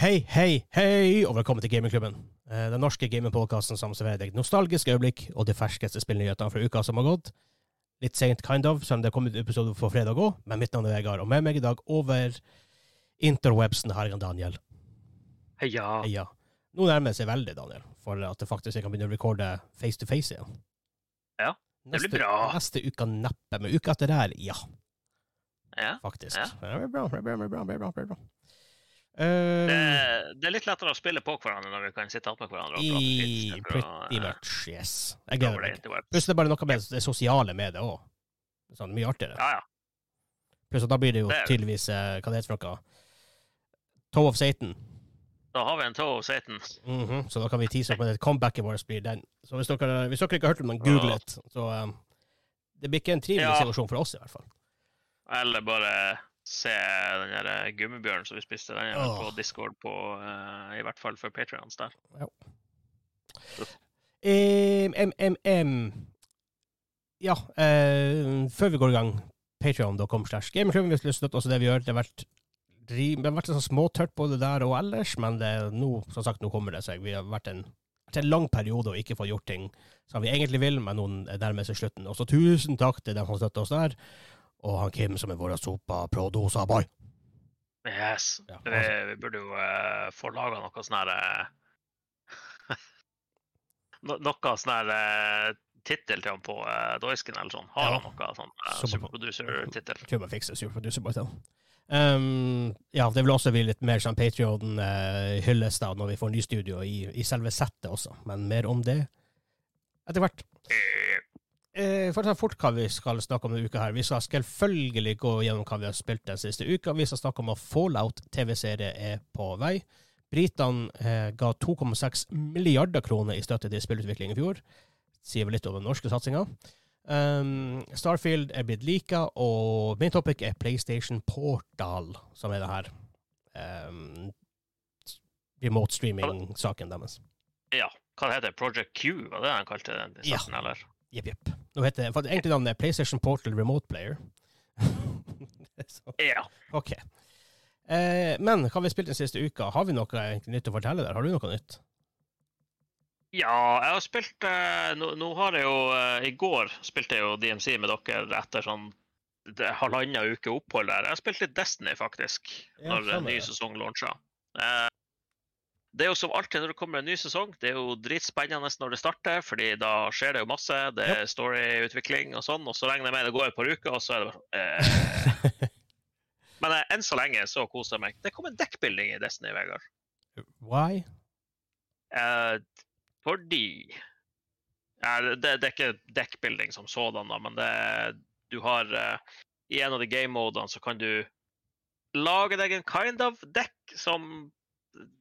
Hei, hei, hei, og velkommen til Gamingklubben. Eh, Den norske gamingpodkasten som serverer deg nostalgiske øyeblikk og de ferskeste spillnyhetene fra uka som har gått. Litt seint, kind of, selv om det kom ut episode på fredag òg, men mitt navn er Vegard, og med meg i dag over interwebsen har jeg Daniel. Heia. Heia. Nå nærmer det seg veldig, Daniel, for at det faktisk jeg kan begynne å recorde face to face igjen. Ja, det blir Neste- bra. Neste uka neppe, men uka etter der, ja, Ja. faktisk. Ja. Det blir bra, det blir bra, det blir bra. Det blir bra, det. Det, det er litt lettere å spille på hverandre når vi kan sitte attmed hverandre. og prate litt, pretty much, yes. Jeg gleder det meg. Pluss det er bare noe med det sosiale med det òg. Sånn, mye artigere. Ja, ja. Pluss at da blir det jo Det tydeligvis uh, Hva det heter for noe? Toe of Satan. Da har vi en toe of Satan. Mhm, Så da kan vi tease opp at comebacket vårt blir den. Så hvis dere, hvis dere ikke har hørt om den, google it. Så um, det blir ikke en trivelig Ja. situasjon for oss, i hvert fall. Eller bare se den der eh, gummibjørnen som vi spiste. Den er på Discord på uh, I hvert fall for Patrions der. Ja. em. Ja, uh, før vi går i gang, patreon.com slash gamerklubben hvis du vil støtte oss i det vi gjør. Det har vært, det har vært så småtørt både der og ellers, men det, nå, som sagt, nå kommer det seg. Vi har vært en, vært en lang periode og ikke fått gjort ting som vi egentlig vil, men noen er nærmer seg slutten. Også tusen takk til dem som støtter oss der, og han Kim som er vår sopa prodosa boy. Yes. Ja, Vi, altså. vi burde jo uh, få laga noe sånn her uh, no, Noe sånn her uh, tittel til han på uh, Doisken eller sånn. Har Ja. han noe sånn uh, superproducer-tittel? Tror bare fikser superproducer boy til. Um, ja, det vil også bli litt mer sånn Patrion-hyllest da, når vi får ny studio i, i selve settet også, men mer om det etter hvert. Eh, for å ta fort hva vi skal snakke om denne uka her. Vi skal selvfølgelig gå gjennom hva vi har spilt den siste uka. Vi skal snakke om at Fallout TV-serie er på vei. Britene eh, ga 2,6 milliarder kroner i støtte til spillutvikling i fjor. Sier vel litt om den norske satsinga. Um, Starfield er blitt lika, og min topic er PlayStation Portal, som er det her um, remote streaming-saken deres. Ja. Hva det heter Project Q, var det han kalte den i Ja. eller? Jepp, jepp. Nå heter det, for Egentlig navnet er PlayStation Portal Remote Player. Ja. OK. Eh, men hva har vi spilt den siste uka? Har vi noe nytt å fortelle der? Har du noe nytt? Ja, jeg har spilt eh, nå, nå har jeg jo eh, I går spilte jeg jo DMC med dere etter sånn halvannen uke opphold der. Jeg har spilt litt Destiny, faktisk, Ja, når ny sesong launcha. Det er jo som alltid når det kommer en ny sesong, det er jo dritspennende når det starter, fordi da skjer det jo masse. Det er storyutvikling og sånn, og så regner jeg med det går et par uker, og så er det bare eh. Men eh, enn så lenge så koser jeg meg. Det kom en dekkbilding i Destiny, Vegard. Why? Eh, fordi det, det er ikke deckbuilding som sådan, da, men det, du har eh, I en av de game-modene så kan du lage deg en kind of deck som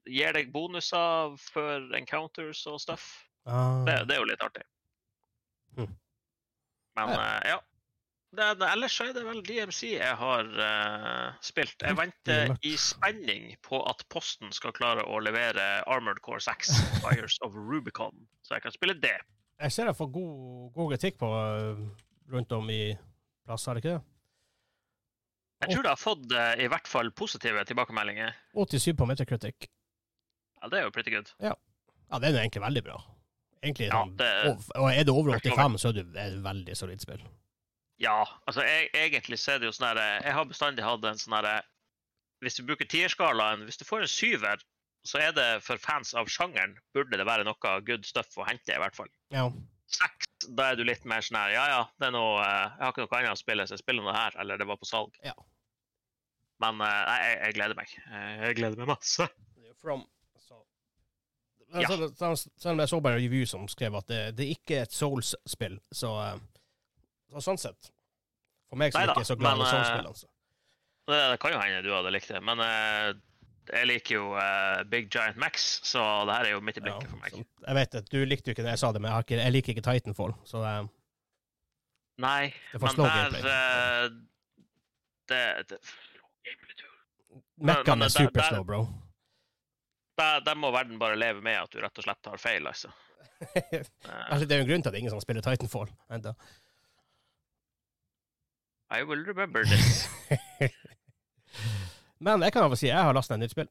gir deg bonuser for encounters og stuff. Ah, Det, det er jo litt artig. Hmm. Men Ja. Uh, ja. Det, det, ellers så er det vel DMC jeg har uh, spilt. Jeg venter i spenning på at Posten skal klare å levere Armored Core 6, Fires of Rubicon, så jeg kan spille det. Jeg ser jeg får god, god kritikk på eh, rundt om i plasser, er det ikke det? Jeg tror det har fått eh, i hvert fall positive tilbakemeldinger. 87 på Metacritic. Ja, det er jo pretty good. Ja, det er jo egentlig veldig bra. Egentlig, Ja, det- og, er det over 85, så er det et veldig solid spill. Ja, altså jeg, egentlig så er det jo sånn her Jeg har bestandig hatt en sånn herre Hvis du bruker tierskalaen Hvis du får en syver, så er det for fans av sjangeren burde det være noe good stuff å hente, i hvert fall. Ja. Seks, da er du litt mer sånn her Ja, ja, det er noe eh, Jeg har ikke noe annet å spille, så jeg spiller noe her. Eller det var på salg. Ja. Men eh, nei, jeg, jeg gleder meg. Eh, Jeg gleder meg masse. From, så. Ja. Selv om jeg så bare en review som skrev at det, det ikke er et Souls-spill, så, eh, så sånn sett For meg som Neida, ikke er så glad i eh, Souls-spill, altså. Det, det kan jo hende du hadde likt det, men eh, jeg liker jo uh, Big Giant Max, så det her er jo midt i Ja, for meg. Sant. jeg vet at du likte jo ikke det jeg sa det, men jeg, ikke, jeg liker ikke Titanfall, så eh, Nei, Det men der eh, det, det, Mekkaen er superslow, super slow, bro. der, der må verden bare leve med at du rett og slett tar feil, altså. Altså, det er jo en grunn til at det er ingen som spiller Titanfall ennå. I will remember this. Men jeg kan i hvert si jeg har lasta ned nytt spill.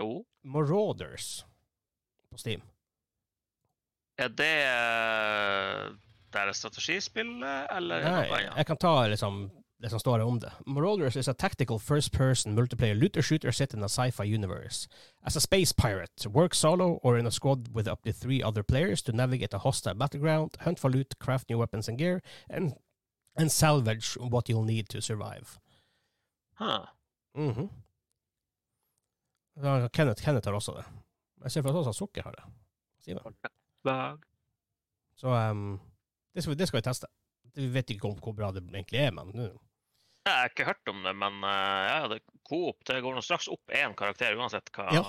Jo. Marauders på Steam. Er det det er strategispill, eller er Nei, noe annet? jeg kan ta liksom det som står her om det. Marauders is a tactical first-person multiplayer looter shooter set in a sci-fi universe. As a space pirate, work solo or in a squad with up to three other players to navigate a hostile battleground, hunt for loot, craft new weapons and gear, and, and salvage what you'll need to survive. Huh. Mhm. Ja, Kenneth, Kenneth har også det. Jeg ser for meg at også Sukker har det. Simen. Så um, det, skal vi, det skal vi teste. Vi vet ikke om hvor bra det egentlig er, men nå Jeg har ikke hørt om det, men eh, ja, det Coop det går straks opp én karakter uansett hva Ja.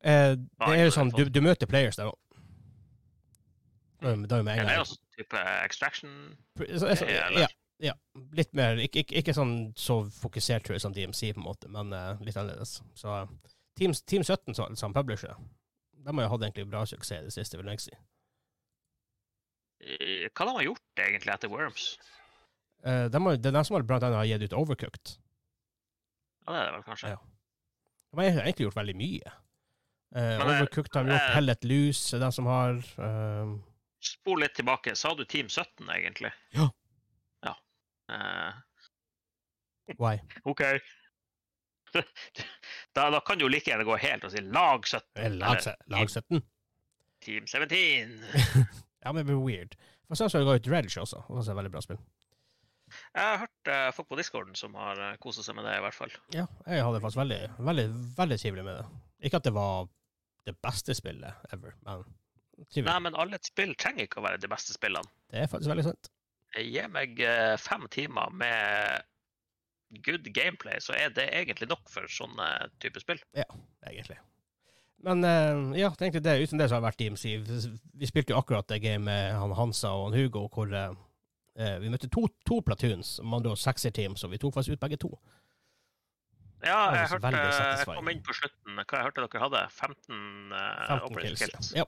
eh, Det er jo sånn, du, du møter players der òg. Da er jo med en Det er jo også type extraction. Så- så- Ja? Ja. Litt mer Ikke, ikke, ikke sånn så fokusert, tror jeg, som DMC, på en måte, men uh, litt annerledes. Så Team, Team 17 som, som publisher, de har jo hatt egentlig bra suksess i det siste, vil jeg si. Eh, Hva de har gjort egentlig etter Worms? Uh, de har, det er de som har blant annet har gitt ut Overcooked. Ja, det er det vel kanskje. Ja. De har egentlig gjort veldig mye. Uh, Men, Overcooked har gjort, uh, Hell Let Loose er de som har uh, Spol litt tilbake. Sa du Team 17, egentlig? Ja. Eh, Why? OK. da, da kan du like gjerne gå helt og si lag 17. Eh, Lag, lag 17. Team 17. Ja, men det blir weird. For så gå ut Redge også. Det er et veldig bra spill. Jeg har hørt uh, folk på discorden som har uh, kosa seg med det, i hvert fall. Ja, jeg hadde faktisk veldig, veldig, veldig trivelig med det. Ikke at det var det beste spillet ever, men trivelig. Nei, men alle et spill trenger ikke å være de beste spillene. Det er faktisk veldig sant. Gi meg eh, fem timer med good gameplay, så er det egentlig nok for sånne type spill. Ja, egentlig. Men eh, ja, tenkte det. uten det så har det vært Team Siv. Vi spilte jo akkurat det gamet med han Hansa og han Hugo, hvor eh, eh, vi møtte to, to platoons, med andre sekserteam, så vi tok faktisk ut begge to. Ja, jeg er hørte Jeg kom inn på slutten. Hva jeg hørte dere hadde? 15, uh, 15 kills. kills. Ja.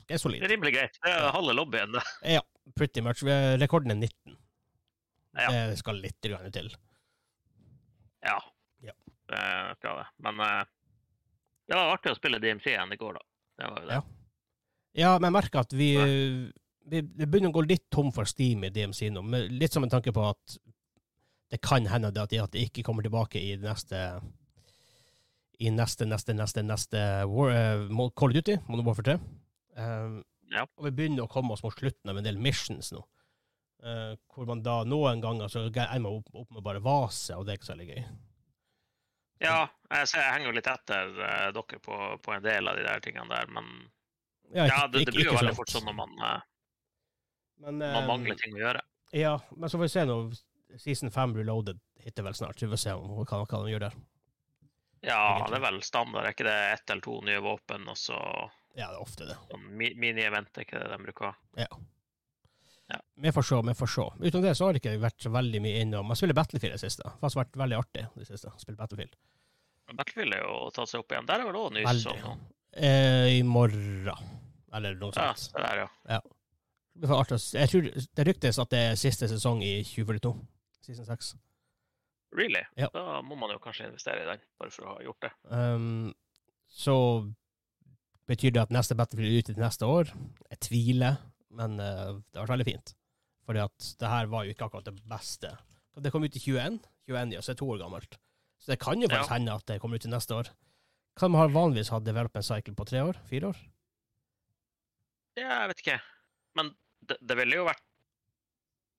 Det er Det solid. er rimelig greit. Det er halve lobbyen, det. Ja, pretty much. Rekorden er 19. Ja. Det skal litt til. Ja. Ja. Det skal det. Men eh, det var artig å spille DMC igjen i går, da. Det var jo det. Ja. Ja, men jeg merker at vi, vi, vi begynner å gå litt tom for Steam i DMC nå. Litt som en tanke på at det kan hende at de, ikke kommer tilbake i neste i neste, neste, neste, neste War, uh, Call of Duty, Modern Warfare 3. Um, Ja. Og vi begynner å komme oss mot slutten av en del missions nå. Uh, hvor man da noen ganger så er man opp, opp med bare vase, og det er ikke så veldig gøy. Ja, jeg, ser, jeg henger jo litt etter uh, dere på, på en del av de der tingene der, men Ja, ja, det, det blir jo veldig fort sånn når man, uh, Men, man mangler ting å gjøre. Ja, men så får vi se nå. Season 5 Reloaded hitter vel snart. så Vi får se om, hva, hva de gjør der. Ja, det er vel standard. Er ikke det ett eller to nye våpen, og så Ja, det er ofte det. mini-event, er ikke det de bruker? Ja Vi får se, vi får se. Utenom det så har det ikke vært så veldig mye innom. Jeg spiller Battlefield i det siste. Det har vært veldig artig det siste. Spille Battlefield. Battlefield er jo å ta seg opp igjen. Der er vel òg ny sesong. Eh, I morgen, eller noe Ja, sånt. det der, ja. Det, artig å s- jeg tror, det ryktes at det er siste sesong i 2042. Season 6. Really? Ja. Da må man jo kanskje investere i den, bare for å ha gjort det. Um, så betyr det at neste Battlefield er ute til neste år. Jeg tviler, men eh, det har vært veldig fint. Fordi at det her var jo ikke akkurat det beste. Det kom ut i 21, 21 ja, så det er to år gammelt. Så det kan jo faktisk Ja. hende at det kommer ut til neste år. Hva man har vanligvis hatt development cycle på tre år? Fire år? Ja, jeg vet ikke. Men det, det ville jo vært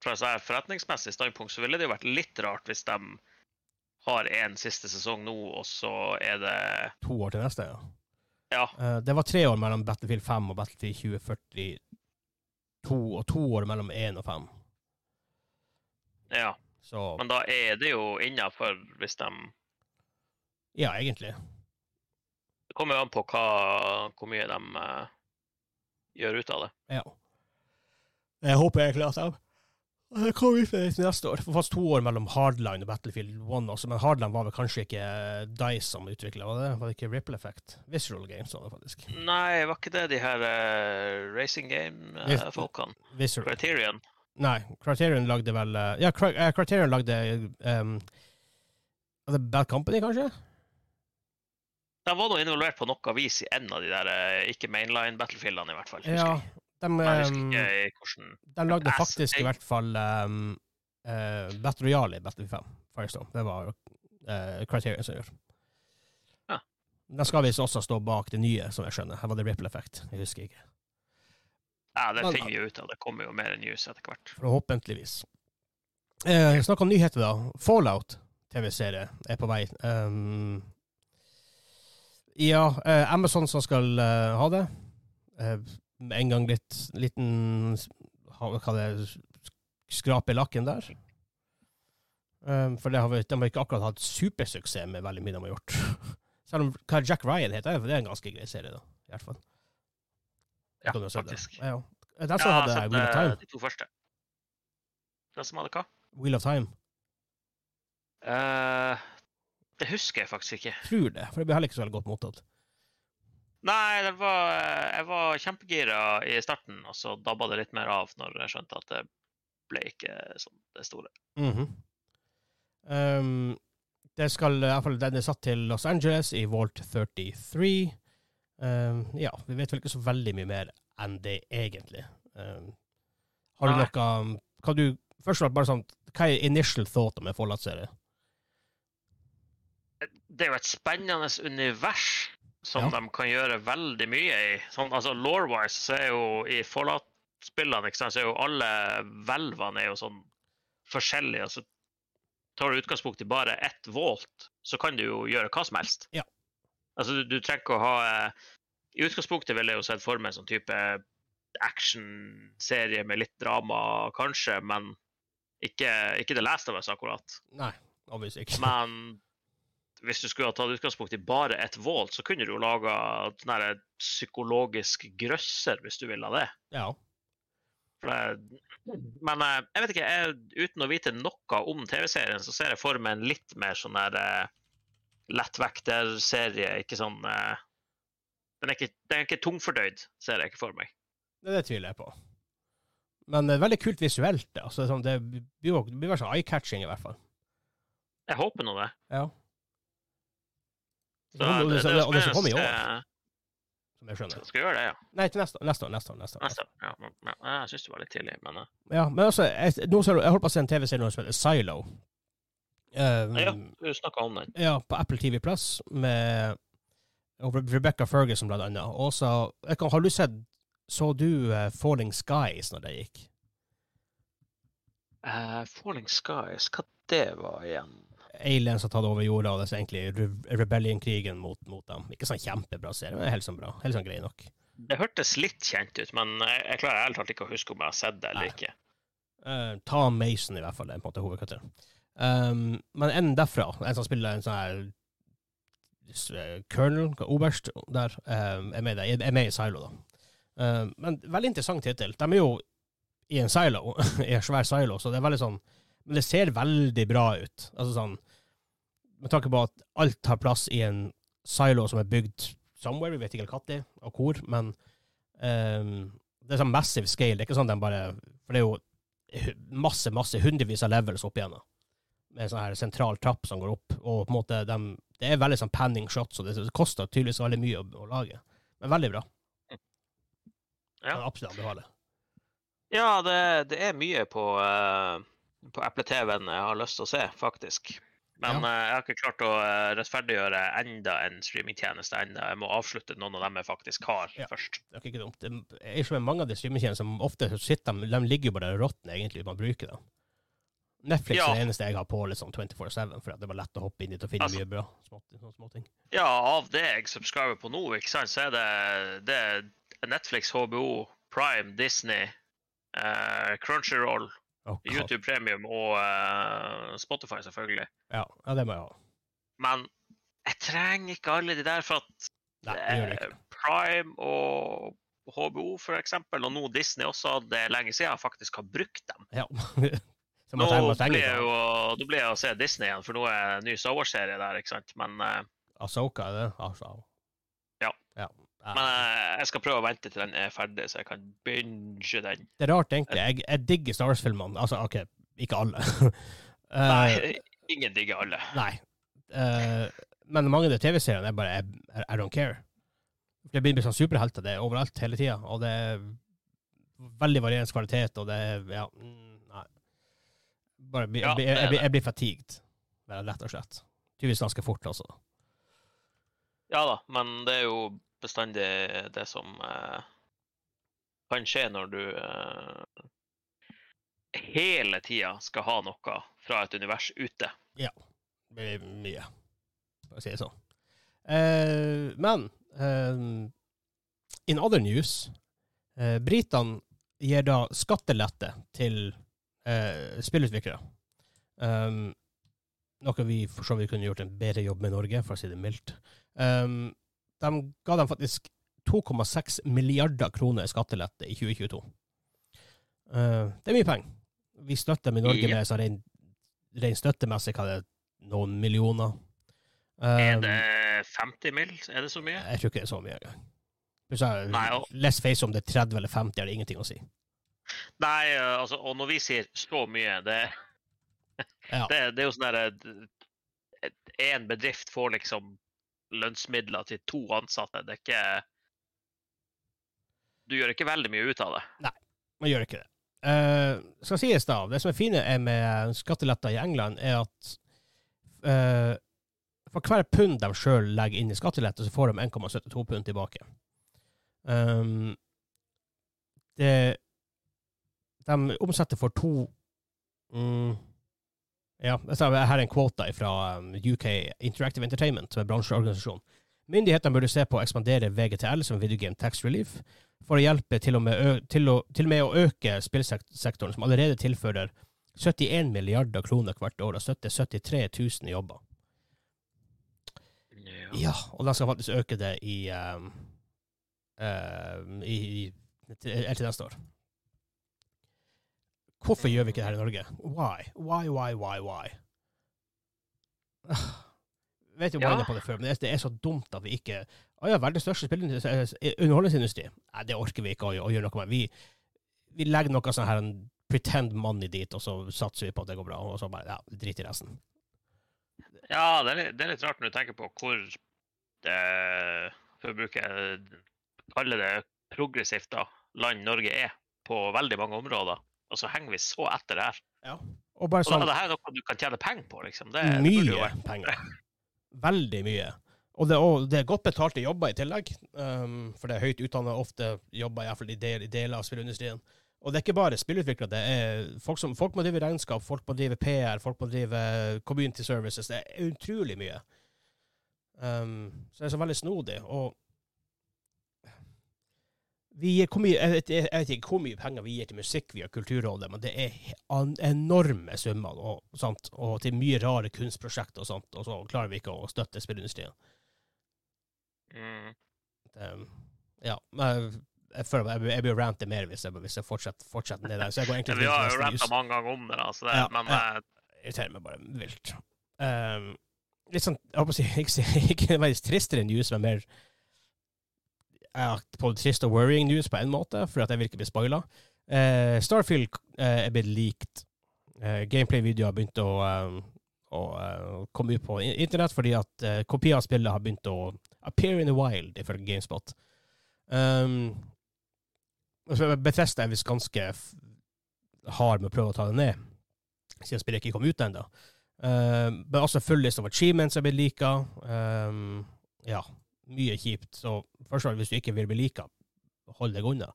Fra et forretningsmessig standpunkt så ville det jo vært litt rart hvis de har en siste sesong nå, og så er det To år til neste, ja. Ja. Eh, det var tre år mellom Battlefield 5 og Battlefield 2042, og to år mellom 1 og 5. ja. Så Men da er det jo innafor hvis de ja, egentlig. Det kommer jo an på hva, hvor mye de uh, gjør ut av det. Ja. Jeg håper jeg at de det kommer ut neste år. Det faktisk to år mellom Hardline og Battlefield 1 også, men Hardline var vel kanskje ikke Dice som utvikla, det? Var det ikke Ripple Effect? Visual Games var det faktisk. Nei, var ikke det de her uh, racing game-folkene? Uh, Criterion? Nei, Criterion lagde vel uh, Ja, eh, Criterion lagde um, Bad Company, kanskje? De var nå involvert på noe vis i en av de der eh, ikke mainline battlefieldene, i hvert fall. Ja. De, Nei, jeg husker um, ikke hvordan de lagde faktisk i hvert fall um, uh, Battle Royale i Battle 5. Firestone. Det var uh, Criterion som gjorde. Ja. De skal visst også stå bak det nye, som jeg skjønner. Her var det Ripple Effect. Jeg husker ikke. Ja, det finner vi ut av. Det kommer jo mer news etter hvert. Forhåpentligvis. Eh, Snakk om nyheter, da. Fallout TV-serie er på vei. Um, ja, uh, Amazon som skal uh, ha det. Eh, med en gang litt liten Hva det skrape lakken der. Um, for det har vi, de har ikke akkurat hatt supersuksess med veldig mye de har gjort. Selv om hva Jack Ryan heter, det er en ganske grei serie, da. I hvert fall. Ja, faktisk. det? Ja, ja. Den som Ja, hadde Wheel of det- Time. De to første. Den som hadde hva? Wheel of Time. Uh, det husker jeg faktisk ikke. Tror det, for det ble heller ikke så veldig godt mottatt. Nei, det var, jeg var kjempegira i starten, og så dabba det litt mer av når jeg skjønte at det ble ikke sånn det store. Mhm. um, det skal i hvert fall Den er satt til Los Angeles, i Vault 33. Um, ja, vi vet vel ikke så veldig mye mer enn det, egentlig. Um, har du Nei. noe Kan du Først og fremst bare sånn Hva er initial thought om en Fallout-serie? Det er jo et spennende univers som Ja. de kan gjøre veldig mye i. Sånn, altså Law-wise så er jo i Fallout-spillene ikke sant, så er jo alle hvelvene er jo sånn forskjellige. og så tar du utgangspunkt i bare ett volt, så kan du jo gjøre hva som helst. Ja. Altså, du, du trenger ikke å ha eh, I utgangspunktet ville jeg jo sett for meg en sånn type actionserie med litt drama, kanskje, men ikke, ikke det leste av oss akkurat. Nei, obviously ikke. Men hvis du skulle ha tatt utgangspunkt i bare ett volt, så kunne du jo laga sånn psykologisk grøsser, hvis du ville det. Ja. Det. Men eh, jeg vet ikke, jeg, uten å vite noe om TV-serien, så ser jeg for meg en litt mer sånn der eh, lettvekterserie. Ikke sånn eh, den, er ikke, den er ikke tungfordøyd, ser jeg ikke for meg. Det, det tviler jeg på. Men det er veldig kult visuelt. Altså, sånn, det blir jo sånn eye-catching, i hvert fall. Jeg håper nå det. Ja. Så det, det, det og det skal komme i år, som jeg skjønner. Skal gjøre det, ja. Nei, til neste år. Neste år. Neste år, neste år. Neste. år. Ja, jeg syns det var litt tidlig, men Ja, men altså, jeg, nå ser du, jeg holdt på å se en TV-serie som heter Silo. Um, ja, du snakka om den. ja, på Apple TV Plus med Rebecca Ferguson, blant annet. Og så, jeg kan, har du sett Så du uh, Falling Skies når det gikk? Uh, Falling Skies, hva det var igjen? Aliens har tatt over jorda, og det er egentlig rebellion-krigen mot, mot dem. Ikke sånn kjempebra serie, men helt sånn bra. Helt sånn grei nok. Det hørtes litt kjent ut, men jeg, klarer ærlig talt ikke å huske om jeg har sett det eller Nei. ikke. Uh, ta Mason, i hvert fall, det er på en måte hovedkarakteren. Um, men en derfra, en som spiller en sånn her eh, Colonel, oberst, der, um, er, med der, er med i Silo, da. Um, men veldig interessant tittel. De er jo i en silo, i en svær silo, så det er veldig sånn Men det ser veldig bra ut. Altså sånn Med tanke på at alt har plass i en silo som er bygd somewhere, vi vet ikke helt når og hvor, men um, det er sånn massive scale. Det er ikke sånn de bare For det er jo masse, masse, hundrevis av levels opp igjennom. Med en sånn her sentral trapp som går opp. Og på en måte, de, det er veldig sånn panning shots, og det, det koster tydeligvis veldig mye å, å lage. Men veldig bra. Ja. Absolutt anbefaler. Ja, det, det er mye på, uh, på Apple-TV-en jeg har lyst til å se, faktisk. Men Ja. eh, jeg har ikke klart å eh, rettferdiggjøre enda en streamingtjeneste ennå. Jeg må avslutte noen av dem jeg faktisk har, Ja. først. Det er ikke dumt. Det er som mange av de streamingtjenestene som ofte sitter, de, ligger jo bare og råtner egentlig, man bruker dem. Netflix Ja. er det eneste jeg har på liksom 24-7, for det var lett å hoppe inn dit og finne Altså- mye bra. Små, sånne småting. Ja, av det jeg subscriber på nå, ikke sant, så er det, det er Netflix, HBO, Prime, Disney, eh, Crunchyroll, Oh, YouTube Premium og uh, Spotify, selvfølgelig. Ja, ja, det må jeg ha. Men jeg trenger ikke alle de der, for at Nei, eh, Prime og HBO, for eksempel, og nå Disney også, det er lenge siden jeg faktisk har brukt dem. Ja. Nå blir jeg jo nå blir jeg å se Disney igjen, for nå er det en ny Star Wars-serie der, ikke sant. Men, eh, Asoka, er det? Altså. Ja. ja. Men eh, jeg skal prøve å vente til den er ferdig, så jeg kan binge den. Det er rart, egentlig. Jeg, jeg digger Star Wars-filmene. Altså, OK, ikke alle. uh, Nei, ingen digger alle. nei. Uh, Men mange av de TV-seriene er bare I, I don't care. Det blir sånn superhelter det er overalt hele tida, og det er veldig varierende kvalitet, og det er Ja, mm, nei. Bare, jeg, Ja, jeg, er jeg, jeg blir fatigued, rett og slett. Tydeligvis ganske fort, altså. Ja da, men det er jo bestandig det som eh, kan skje når du eh, hele tida skal ha noe fra et univers ute. Ja. Det blir mye, for å si det sånn. Eh, men eh, in other news eh, Britene gir da skattelette til eh, spillutviklere. Um, noe vi for så vidt kunne gjort en bedre jobb med i Norge, for å si det mildt. Um, de ga dem faktisk 2,6 milliarder kroner i skattelette i 2022. Uh, det er mye penger. Vi støtter dem i Norge Ja. med sånn ren, ren støttemessig hva det er, noen millioner. Er Um, det 50 mill.? Er det så mye? Jeg tror ikke det er så mye engang. Let's face om det er 30 eller 50, er det ingenting å si. Nei, eh, altså, og når vi sier så mye, det, Ja. det, det er jo sånn derre Én bedrift får liksom lønnsmidler til to ansatte. Det er ikke Du gjør ikke veldig mye ut av det. Nei, Man gjør ikke det. Uh, skal sies da, Det som er fine er med skatteletter i England, er at uh, for hver pund de sjøl legger inn i skattelette, så får de 1,72 pund tilbake. Um, det De omsetter for to mm, Ja, her er en quota fra um, UK Interactive Entertainment, som er bransjeorganisasjon. Myndighetene burde se på å ekspandere VGTL som Video Game Tax Relief for å hjelpe til og med, til å, til og med å øke spillsektoren, som allerede tilfører 71 milliarder kroner hvert år og støtter 73 000 jobber. Ja, og de skal faktisk øke det i, um, um, i, i til, til neste år. Hvorfor gjør vi ikke det her i Norge? Why? Why, why, why, why? Jeg Vet jo Ja. på det før, men det er, så dumt at vi ikke Å ja, verdens største eh, underholdningsindustri. Nei, det orker vi ikke å, å gjøre noe med. Vi, vi legger noe sånn her en pretend money dit, og så satser vi på at det går bra, og så bare ja, drit i resten. Ja, det er, litt, det er litt rart når du tenker på hvor det, For å bruke alle det progressivt, da, land Norge er på veldig mange områder. Og så henger vi så etter det her. Og bare sånn og det her er noe du kan tjene penger på, liksom. Det, mye det penger. Veldig mye. Og det, og det er godt betalte jobber i tillegg, um, for det er høyt utdanna ofte jobber, iallfall i, del, i deler av spillindustrien. Og det er ikke bare spillutviklere, det er folk som folk må drive regnskap, folk må drive PR, folk må drive community services. Det er utrolig mye. Um, så det er så veldig snodig. Og mye, jeg, vet, jeg vet ikke hvor mye penger vi gir til musikk via Kulturrådet, men det er enorme summer, og, sant? og til mye rare kunstprosjekter og sånt, og så klarer vi ikke å støtte spillindustrien. mm. Ja, Jeg, jeg føler jeg, jeg blir rante mer hvis jeg, hvis jeg fortsetter, fortsetter ned der. Så jeg går egentlig Vi har jo ranta mange ganger om det, da, så det, Ja, men ja. eh, irriterer meg bare vilt. Um, litt sånn, jeg håper å si, ikke, ikke veldig tristere news, men mer på trist og worrying news på en måte, for at jeg vil ikke bli spoila. Eh, Starfield eh, er blitt leaked. Eh, Gameplay-videoer har begynt å, um, å eh, komme ut på internett fordi at eh, kopier av spillet har begynt å appear in the wild, ifølge GameSpot. Um, Bethesda er visst ganske hard med å prøve å ta det ned, siden spillet ikke kom ut ennå. Uh, men også full list of achievements er blitt lika. Um, ja, mye kjipt. Så først og fremst, hvis du ikke vil bli lika, hold deg unna.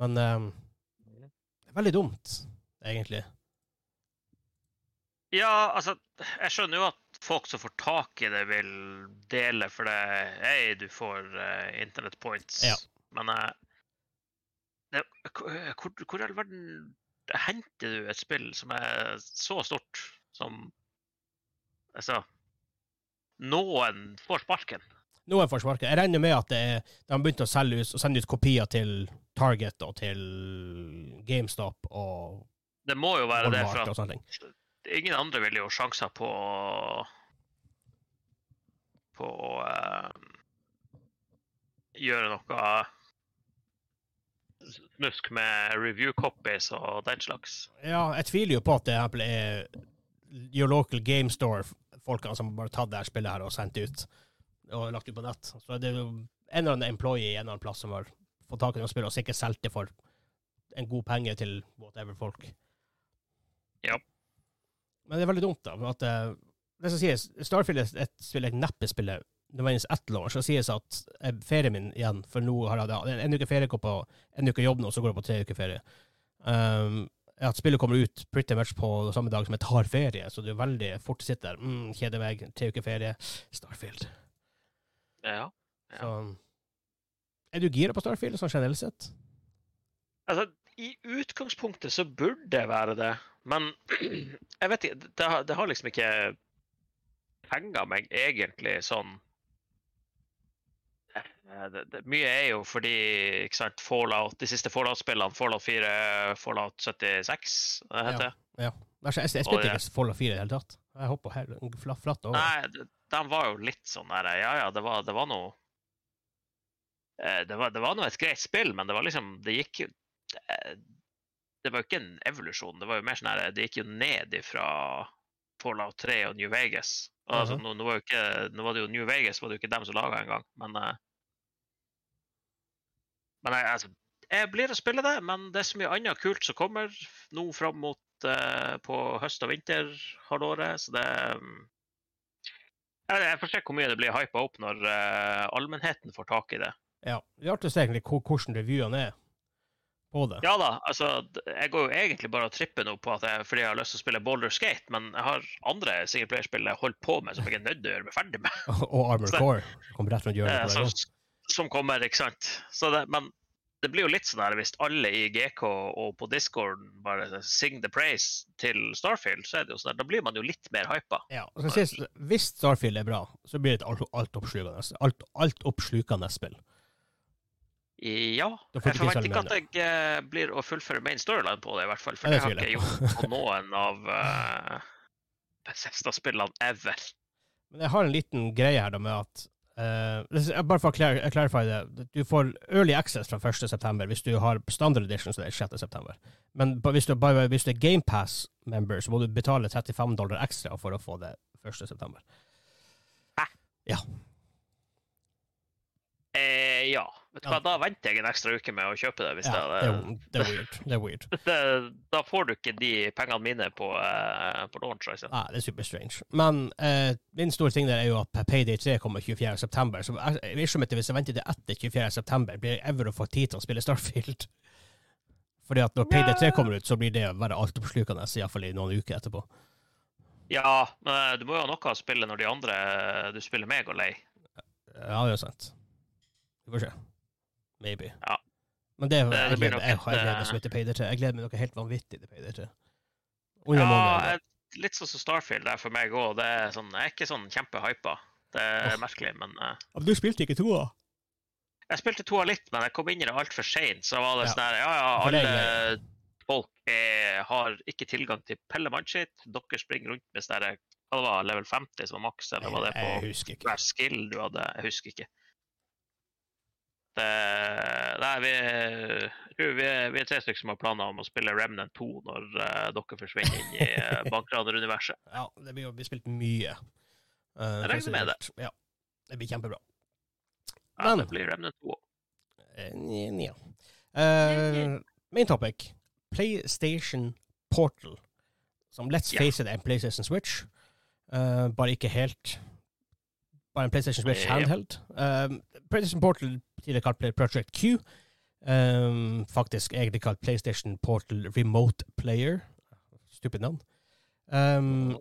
Men um, det er veldig dumt, egentlig. Ja, altså, jeg skjønner jo at folk som får tak i det, vil dele for det. Hei, du får uh, internet points. Ja. Men uh, det, hvor, hvor i all verden henter du et spill som er så stort som Altså Noen får sparken. Noen får sparken. Jeg regner med at det de har begynt å selge ut, og sende ut kopier til Target og til GameStop og Det må jo være det, for at ingen andre ville jo sjanser på På å uh, gjøre noe snusk med review copies og den slags. Ja, jeg tviler jo på at det er Your local game store folkene som bare tatt det her spillet her og sendt ut og lagt ut på nett. Så det er jo en eller annen employee i en eller annen plass som har fått tak i noen spill og sikkert solgt det for en god penge til whatever folk. Ja. Men det er veldig dumt, da. At, eh, det som sies, Starfield er et spill jeg neppe spiller nødvendigvis ett år. Så sies at eh, ferien min igjen, for nå har jeg da, en uke ferie, går på en uke jobb nå, så går det på tre uker ferie. Um, at spillet kommer ut pretty much på samme dag som jeg tar ferie, så det er veldig fort å sitte der. Mm, kjeder meg, tre uker ferie. Starfield. Ja. Ja. Så Er du gira på Starfield sånn generelt sett? Altså, i utgangspunktet så burde det være det, men jeg vet ikke Det, har- det har liksom ikke penga meg egentlig sånn Eh, det, det, Mye er jo fordi ikke sant, Fallout, de siste Fallout-spillene, Fallout 4, Fallout 76, det heter det. ja. jeg, jeg spilte ikke Fallout 4 i det hele tatt. Jeg hoppa flatt, over. Nei, de, de var jo litt sånn der Ja, ja, det var, det var noe eh, det var, det var noe et greit spill, men det var liksom Det gikk jo det, det var jo ikke en evolusjon. Det var jo mer sånn her Det gikk jo ned ifra Fallout 3 og New Vegas. Og Altså, nå, nå, var ikke, nå var det jo New Vegas var det jo ikke dem som laga engang, men eh, Men jeg, altså, jeg blir å spille det, men det er så mye annet kult som kommer nå fram mot eh, på høst- og vinterhalvåret, så det mm, jeg, får se hvor mye det blir hypa opp når uh, allmennheten får tak i det. Ja. Det er artig å se egentlig hvordan revyene er på det. Ja da, altså jeg går jo egentlig bare og tripper nå på at jeg, fordi jeg har lyst til å spille Boulder Skate, men jeg har andre singleplayerspill jeg holder på med som jeg er nødt til å gjøre meg ferdig med. Og Armor Core, Core kommer rett rundt hjørnet. eh, som, som kommer, ikke sant. Så det, men det blir jo litt sånn her hvis alle i GK og på Discord bare sing the praise til Starfield, så er det jo sånn her, da blir man jo litt mer hypa. Ja, og skal sies, hvis Starfield er bra, så blir det et alt- alt, alt, altoppslukende spill. Ja. Jeg forventer ikke at jeg eh, blir å fullføre main storyline på det, i hvert fall. For det det har ikke jeg gjort på noen av uh, Bethesda-spillene ever. Men jeg har en liten greie her da med at jeg Bare for å clar- clarify det. Du får early access fra 1.9. hvis du har standard edition, så det er 6.9. Men hvis du, bare, hvis du er GamePass-member, så må du betale 35 dollar ekstra for å få det 1.9. Eh, ja. Vet du hva, da venter jeg en ekstra uke med å kjøpe det. hvis Ja, det er, det er weird. Det er weird. det, Da får du ikke de pengene mine på, uh, på launch. Liksom. Nei, det er super strange. Men uh, min store ting der er jo at Payday 3 kommer 24. september, så hvis jeg venter til etter 24. september, blir jeg ever å få tid til å spille Starfield. Fordi at når Payday 3 kommer ut, så blir det å være altoppslukende, iallfall i noen uker etterpå. Ja, men eh, du må jo ha noe å spille når de andre du spiller med, går lei. Ja, det er sant. Vi får se. Maybe. Ja. Men det, Det- det jeg, gleder, jeg, jeg gleder meg eh, til Payday 3. Jeg gleder meg noe helt vanvittig til Payday 3. Under Ja, måneden. litt sånn som Starfield er for meg òg. Sånn, jeg er ikke sånn kjempehypa. Det er oh. merkelig, men uh, Men du spilte ikke toa? Jeg spilte toa litt, men jeg kom inn i det altfor seint. Så var det Ja. sånn her Ja, ja, er alle folk er, har ikke tilgang til pellemannskitt. Dere springer rundt med sånn her, Hva det var level 50 som var maks, eller var det på hver skill du hadde? Jeg husker ikke. Det, nei, vi, vi, vi er tre stykker som har planer om å spille Remnant 2 når eh, dere forsvinner inn i uh, bankraneruniverset. Ja, det blir, jo spilt mye. Uh, Jeg regner med det. Ja, det blir kjempebra. Ja, Men- det blir Remnant 2 òg. Eh, Nja. Eh, main topic. PlayStation Portal. Som let's Ja. face it er en PlayStation Switch. Uh, bare ikke helt Bare en PlayStation Switch handheld. Uh, PlayStation Portal tidligere kalt Project Q. Um, faktisk egentlig kalt PlayStation Portal Remote Player. Stupid navn. Um,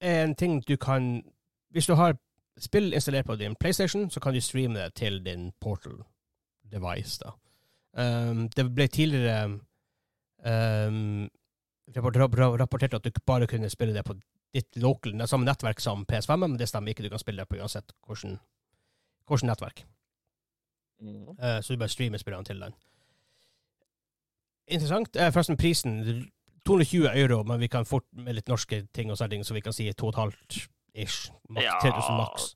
en ting du kan Hvis du har spill installert på din PlayStation, så kan du streame det til din Portal device. da. Um, det ble tidligere um, rapportert at du bare kunne spille det på ditt local, samme nettverk som PS5, men det stemmer ikke. Du kan spille det på uansett hvilket hvordan Eh, så du bare streamer spillene til den. Interessant. Uh, forresten, prisen 220 euro, men vi kan fort med litt norske ting og setting, så vi kan si 2,5 ish. Maks, Ja. 3000 maks.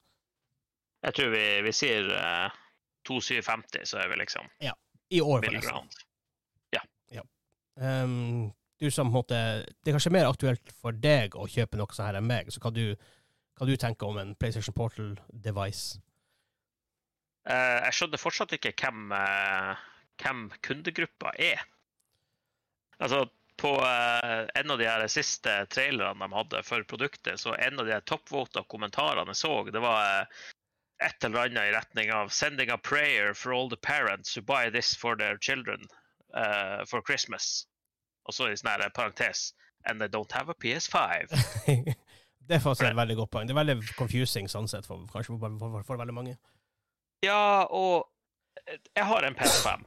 Jeg tror vi, vi sier uh, 2750, så er vi liksom I år, forresten. forresten. ja. Um, du som måte Det er kanskje mer aktuelt for deg å kjøpe noe sånn her enn meg, så kan du hva du tenker om en PlayStation Portal-device. Eh, jeg skjønner fortsatt ikke hvem, eh, hvem kundegruppa er. Altså, på eh, en av de her siste trailerne de hadde for produktet, så en av de toppvota kommentarene jeg så, det var et eller annet i retning av 'Sending a prayer for all the parents who buy this for their children uh, for Christmas'. Og så i sånn parentes 'And they don't have a PS5'. det er faktisk et veldig godt poeng. Det er veldig confusing sånn sett, for, kanskje for, for, for veldig mange. Ja, og jeg har en PS5.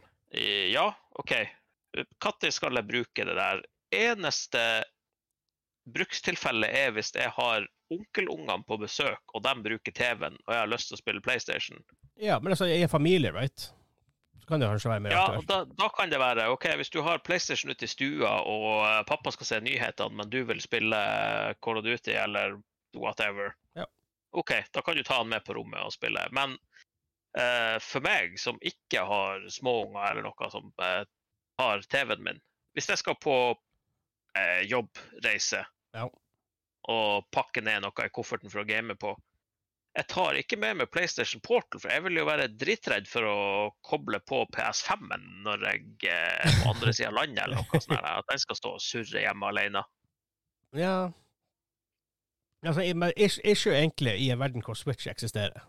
Ja, OK. Når skal jeg bruke det der? Eneste brukstilfellet er hvis jeg har onkelungene på besøk, og de bruker TV-en, og jeg har lyst til å spille PlayStation. Ja, men altså, jeg er familie, right? Så kan det kanskje være mer Ja, aktuelt. Ja, da, da kan det være OK, hvis du har PlayStation ute i stua, og eh, pappa skal se nyhetene, men du vil spille Call of Duty eller whatever, Ja. OK, da kan du ta han med på rommet og spille. Men eh, for meg som ikke har småunger eller noe som eh, har TV-en min Hvis jeg skal på eh, jobbreise Ja. og pakke ned noe i kofferten for å game på Jeg tar ikke med meg PlayStation Portal, for jeg vil jo være dritredd for å koble på PS5-en når jeg eh, er på andre sida av landet, eller noe sånt. At den skal stå og surre hjemme alene. Ja. Altså, issue egentlig i en verden hvor Switch eksisterer.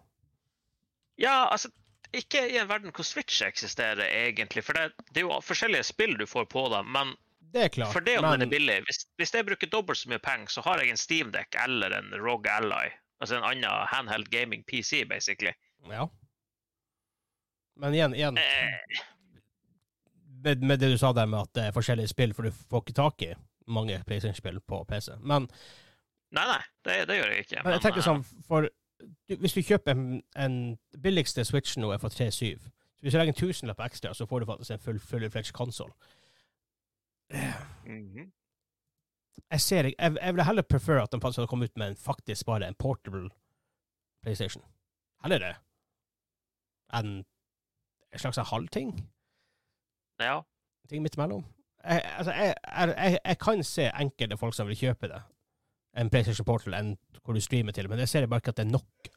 Ja, altså ikke i en verden hvor Switch eksisterer, egentlig. For det, det er jo forskjellige spill du får på dem. Men Det er klart. for det om men, den er billig hvis, hvis jeg bruker dobbelt så mye penger, så har jeg en Steamdeck eller en Rogue Ally. Altså en annen handheld gaming PC, basically. Ja. Men igjen, igjen Eh, med, med det du sa der med at det er forskjellige spill, for du får ikke tak i mange PlayStation-spill på PC. Men, nei, nei, det, det gjør jeg ikke. men jeg tenker eh, sånn, for du, hvis du kjøper en, en billigste Switch nå er for 3,7 så Hvis du legger en tusenlapp ekstra, så får du faktisk en full, full fledged Mm -hmm. Jeg ser ikke jeg, jeg vil heller prefer at de faktisk hadde kommet ut med en faktisk bare en portable PlayStation. Heller det enn en slags halvting. Ja. ting midt imellom. Jeg, altså, jeg, jeg, jeg kan se enkelte folk som vil kjøpe det, en PlayStation Portal, enn hvor du streamer til, men jeg ser bare ikke at det er nok.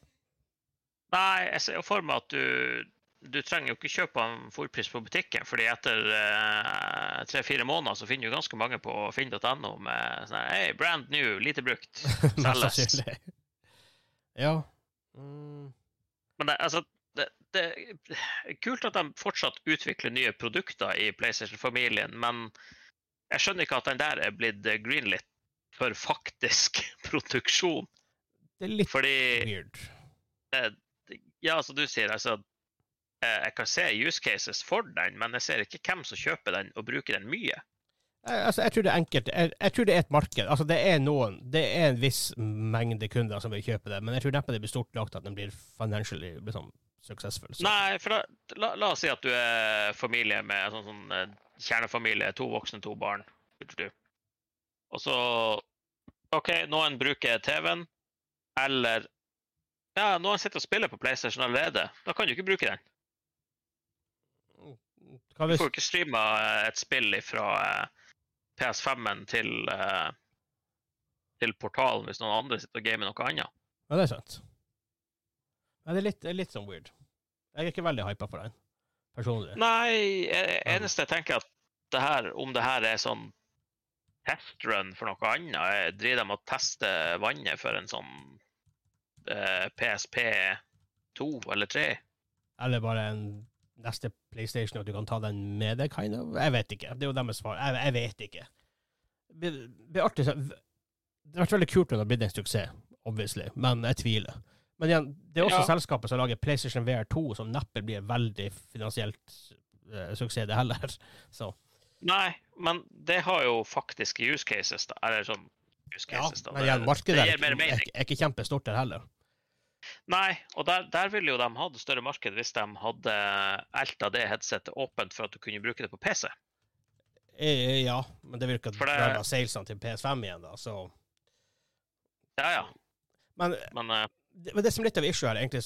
Nei, jeg ser jo for meg at du du trenger jo ikke kjøpe den fullpris på butikken, fordi etter eh, tre-fire måneder så finner du ganske mange på finn.no med sånn her Hei, brand new, lite brukt. Selges. Ja. Mm. Men det, altså, det, det er kult at de fortsatt utvikler nye produkter i PlayStation-familien, men jeg skjønner ikke at den der er blitt greenlit for faktisk produksjon. Det er litt Fordi weird. Ja, som du sier, altså eh, Jeg kan se use cases for den, men jeg ser ikke hvem som kjøper den og bruker den mye. Jeg, altså, jeg tror det er enkelt. Jeg, jeg tror det er et marked. Altså, det er noen Det er en viss mengde kunder som vil kjøpe det, men jeg tror neppe det blir stort lagt at den blir financially liksom, successful. Så. Nei, for da, la, la oss si at du er familie med sånn, sånn eh, kjernefamilie, to voksne, to barn. du. Og så OK, noen bruker TV-en, eller Ja, noen sitter og spiller på PlayStation allerede. Da kan du ikke bruke den. Hva Du får ikke streama eh, et spill fra PS5-en til, eh, til portalen hvis noen andre sitter og gamer noe annet. ja, det er sant. Men det er litt, litt sånn weird. Jeg er ikke veldig hypa for den, personlig. Nei, eh, eneste jeg tenker at det her, om det her er sånn testrun for noe annet, Jeg driver de og tester vannet for en sånn eh, PSP 2 eller 3? Eller bare en neste PlayStation, at du kan ta den med deg, kind of? Jeg vet ikke. Det er jo deres svar. Jeg, jeg vet ikke. Det blir- det artig. Det har vært veldig kult når det hadde blitt en suksess, obviously, men jeg tviler. Men igjen, det er også Ja. selskapet som lager PlayStation VR 2, som neppe blir veldig finansielt eh, suksess, det heller. Så Nei, men det har jo faktisk use cases, da. Eller sånn use ja, cases, da. men igjen, Det- markedet det er, er, ikke- er ikke kjempestort der heller. Nei, og der, der ville jo de hatt større marked hvis de hadde alt av det headsetet åpent for at du kunne bruke det på PC. Eh, Ja, men det virker For det- drive salesene til PS5 igjen, da, så Ja, ja. Men Men uh... det, men det som er litt av issue her, egentlig,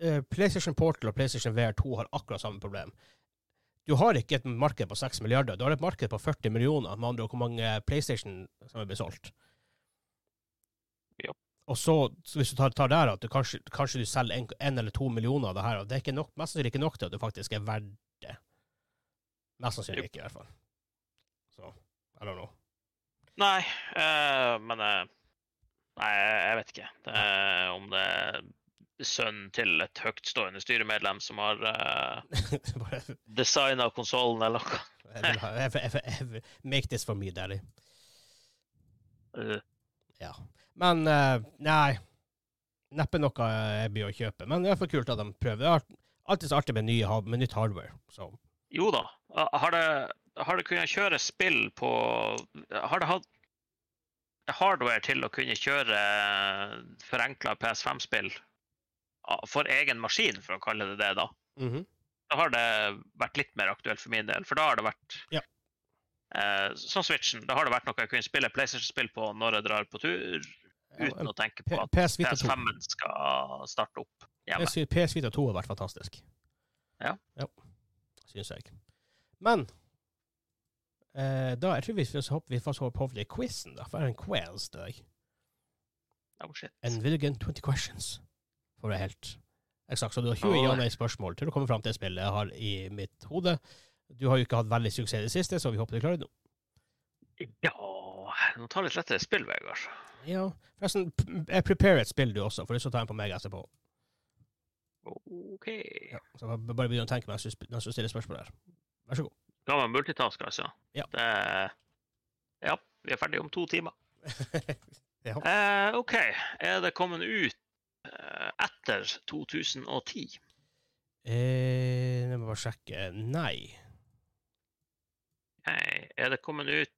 eh, PlayStation Portal og PlayStation VR 2 har akkurat samme problem. Du har ikke et marked på 6 milliarder, du har et marked på 40 millioner, med andre ord hvor mange PlayStation som er blitt solgt. Ja. og så, så hvis du tar, tar der at du kanskje, kanskje du selger en, en eller to millioner av det her, og det er ikke nok, mest sannsynlig ikke nok til at du faktisk er verdt det. Mest sannsynlig ikke, i hvert fall. Så, I don't know. Nei, øh, men øh, Nei, jeg vet ikke. Det om det sønnen til et høytstående styremedlem som har uh, Bare, designa konsollen, eller noe. jeg vil jeg, make this for me, daddy. Uh, Ja. Men uh, nei. Neppe noe jeg blir å kjøpe. Men det er for kult at de prøver. Det er alltid så artig med, nye, med nytt hardware. Så jo da. Har det, har det kunnet kjøre spill på Har det hatt hardware til å kunne kjøre forenkla PS5-spill for egen maskin, for å kalle det det, da? mhm. Da har det vært litt mer aktuelt for min del, for da har det vært Ja. eh, Som Switchen. Da har det vært noe jeg kunne spille PlayStation-spill på når jeg drar på tur, uten ja, å tenke på at PS Vita 2. PS5-en skal starte opp hjemme. PS, Vita 2 har vært fantastisk. Ja. ja. Syns jeg. Men eh, da jeg tror vi vi får hoppe over til quizen, da. For det er en quiz da. Oh, shit. En get 20 questions, for å være helt eksakt. Så du har 20 Oi. ja-nei-spørsmål til å komme fram til det spillet jeg har i mitt hode. Du har jo ikke hatt veldig suksess i det siste, så vi håper du klarer det nå. Ja Nå tar litt lettere spill, Vegard. Ja, forresten, prepare et spill du også, for så tar en på meg etterpå. OK. Ja, så jeg bare begynner å tenke mens du, du stiller spørsmål der. Vær så god. Skal man multitaske, altså? Ja. Det, ja, vi er ferdige om to timer. ja. Eh, OK. Er det kommet ut etter 2010? Eh, jeg må bare sjekke. Nei. Hey, er det kommet ut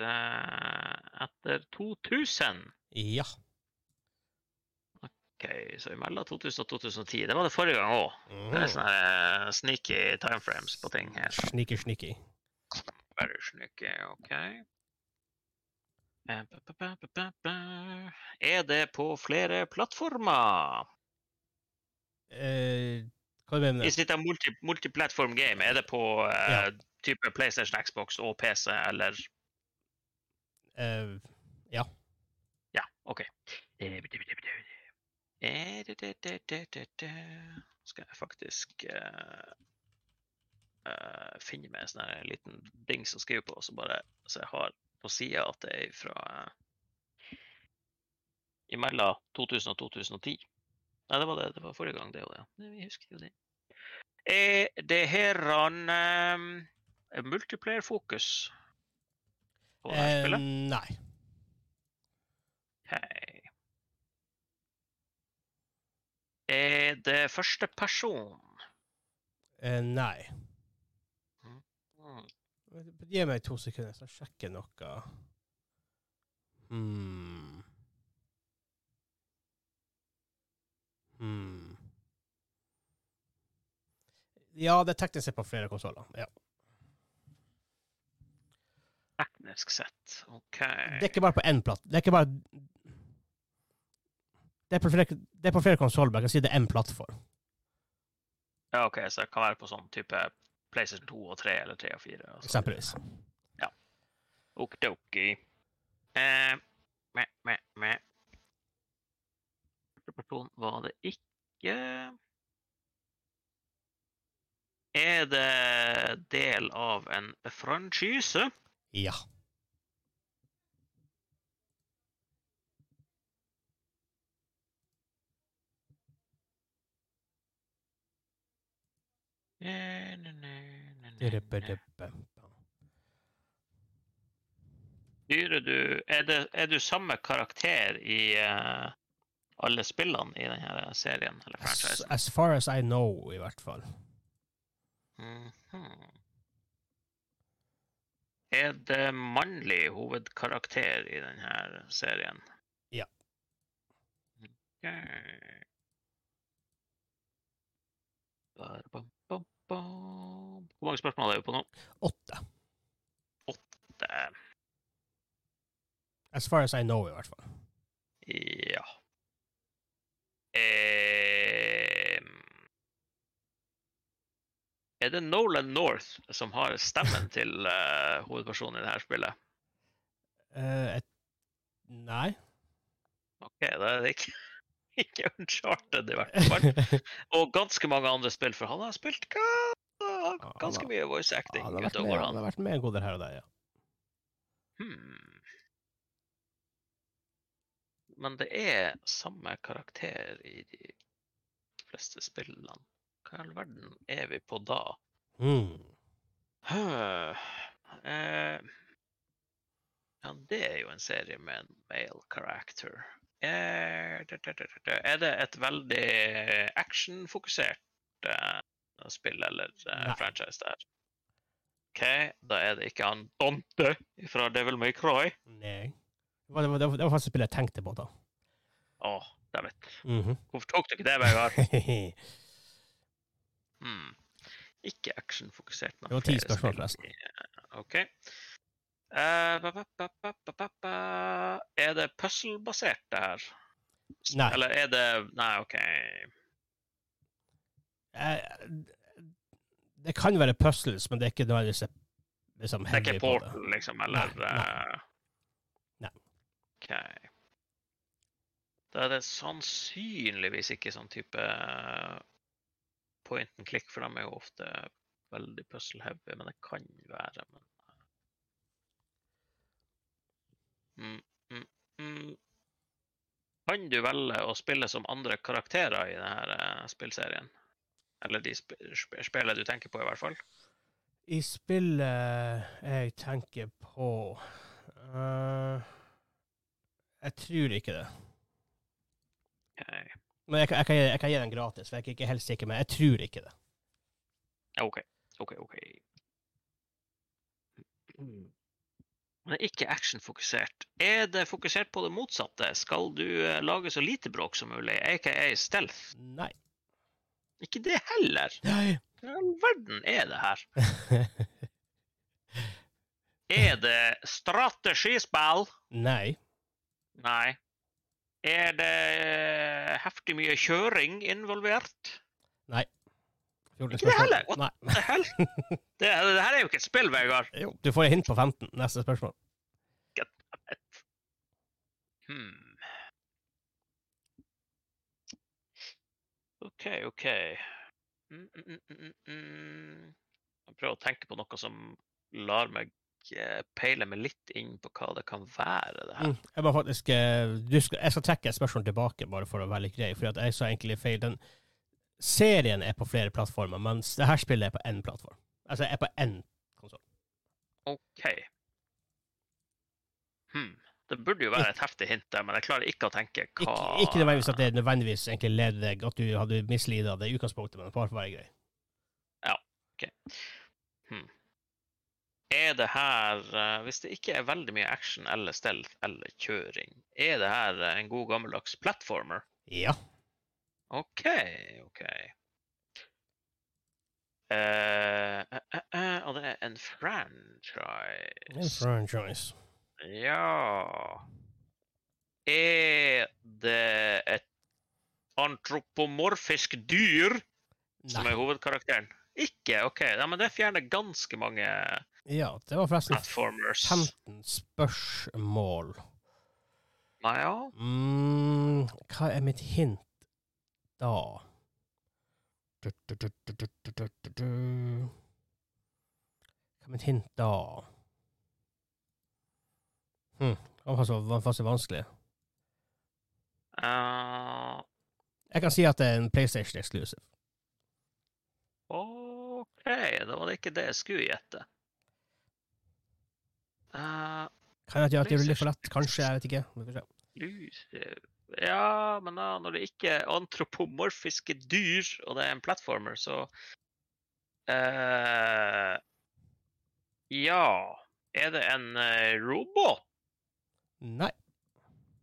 eh, etter 2000? Ja. OK, så imellom 2000 og 2010. Det var det forrige gang òg. Det er sånne eh, sneaky timeframes på ting her. Sneaky, sneaky. Very sneaky, OK. Eh, ba, ba, ba, ba, ba, ba. Er det på flere plattformer? Eh, hva du? Mener Hvis det er multi, multiplattform game, er det på eh, Ja. type PlayStation, Xbox og PC, eller? Eh, Ja, OK. Eh, Skal jeg faktisk uh, finne meg en sånn liten dings å skrive på, så bare så jeg har på sida at det er fra imellom 2000 og 2010. Nei, det var det. Det var forrige gang, det òg, ja. Vi husker jo det. Er det her han um, multiplayer-fokus på det eh, spillet? Nei. Hei. Er det første person? Eh, nei. Hmm. Gi meg to sekunder, så jeg sjekker noe. Hmm. Hmm. Ja, det er teknisk sett på flere konsoller. Ja. Teknisk sett, OK. Det er ikke bare på én platt. Det er ikke bare Det er på flere, det er på flere konsoller, men jeg kan si det er én plattform. Ja, OK, så det kan være på sånn type PlayStation 2 og 3 eller 3 og 4. og Eksempelvis. Ja. Okidoki. Eh, meh, meh, meh. Person var det ikke. Er det del av en franchise? Ja. Styrer du Er det er du samme karakter i uh, alle spillene i denne serien? Eller As, as far as I know, i hvert fall. Mhm. Er det mannlig hovedkarakter i denne serien? Ja. Ok. Hvor mange spørsmål er vi på nå? Åtte. Åtte. As far as I know, i hvert fall. ja. Eh, Er det Nolan North som har stemmen til uh, hovedpersonen i dette spillet? Uh, et, nei. OK. da er det ikke, ikke Uncharted, i hvert fall. Og ganske mange andre spill, for han har spilt ganske mye voice Ja, acting har vært med, utover han han. har vært med en god del her og der, ja. Hmm. Men det er samme karakter i de fleste spillene. Hva i all verden er vi på da? Mm. Huh. Eh, ja, det er jo en serie med en male character. Eh. Er det et veldig actionfokusert eh, spill eller eh, Nei. franchise der? OK, da er det ikke han Dante fra Devil May Cry. Nei. Det var, det, var, det var- faktisk spillet jeg tenkte på, da. Å, dammit. -hmm. Hvorfor tok du ikke det, Vegard? Hmm. Ikke actionfokusert. Det var ti spørsmål, forresten. OK. Er det puzzle-basert, det her? Nei. Eller er det Nei, OK. Eh, det kan være puzzles, men det er ikke nødvendigvis liksom, Det er ikke. Portal, liksom, eller Nei, nei. eh, Nei. OK. Da er det sannsynligvis ikke sånn type eh, point and click, for de er jo ofte veldig puzzle-heavy, men det kan være. Men... Mm, mm, mm. Kan du velge å spille som andre karakterer i denne spillserien? Eller de sp sp spillet du tenker på, i hvert fall? I spillet jeg tenker på uh, Jeg tror ikke det. Okay. Men jeg, kan- jeg, kan, jeg kan gi den gratis, for jeg er ikke helt sikker, men jeg tror ikke det. OK. OK, OK. Mm. Men ikke actionfokusert. Er det fokusert på det motsatte? Skal du eh, lage så lite bråk som mulig, aka stealth? Nei. Ikke det heller! Nei. Hva i all verden er det her? Er det strategispill? Nei. Nei. Er det heftig mye kjøring involvert? Nei. Ikke det heller. What Nei. The hell? Det, det her er jo ikke et spill, Vegard. Jo, du får et hint på 15. Neste spørsmål. Hmm. OK, OK. Mm, mm, mm, mm, mm. Jeg prøver å tenke på noe som lar meg eh, peile meg litt inn på hva det kan være, det her. Mm. Jeg, faktisk, eh, du skal, jeg skal trekke et spørsmål tilbake, bare for å være litt grei. For jeg sa egentlig feil. Den serien er på flere plattformer, mens det her spillet er på én plattform. Altså, jeg er på én konsoll. OK. Hmm. Det burde jo være et heftig hint der, men jeg klarer ikke å tenke hva Ikke, ikke nødvendigvis at det nødvendigvis egentlig leder deg at du hadde mislida det utgangspunktet, men bare for å være grei. Hmm. Er det her eh, Hvis det ikke er veldig mye action eller stell eller kjøring, er det her en god gammeldags platformer? Ja. OK, OK. Eh, eh, eh, og det er en franchise. En franchise. franchise. Ja Er det et antropomorfisk dyr som er hovedkarakteren? Ikke? OK. Ja, men det fjerner ganske mange Ja, det var forresten 15 spørsmål. Nei, ja. Mm, hva er mitt hint da? Hva Kom et hint, da. Hm. Det var så vanskelig. Eh. Jeg kan si at det er en PlayStation Exclusive. OK, da var det ikke det jeg skulle gjette. Uh, kan jeg gjøre at det blir litt for lett? Kanskje, jeg vet ikke. Exclusive ja, men da, når det ikke er antropomorfiske dyr, og det er en platformer, så uh, Ja Er det en uh, robot? Nei,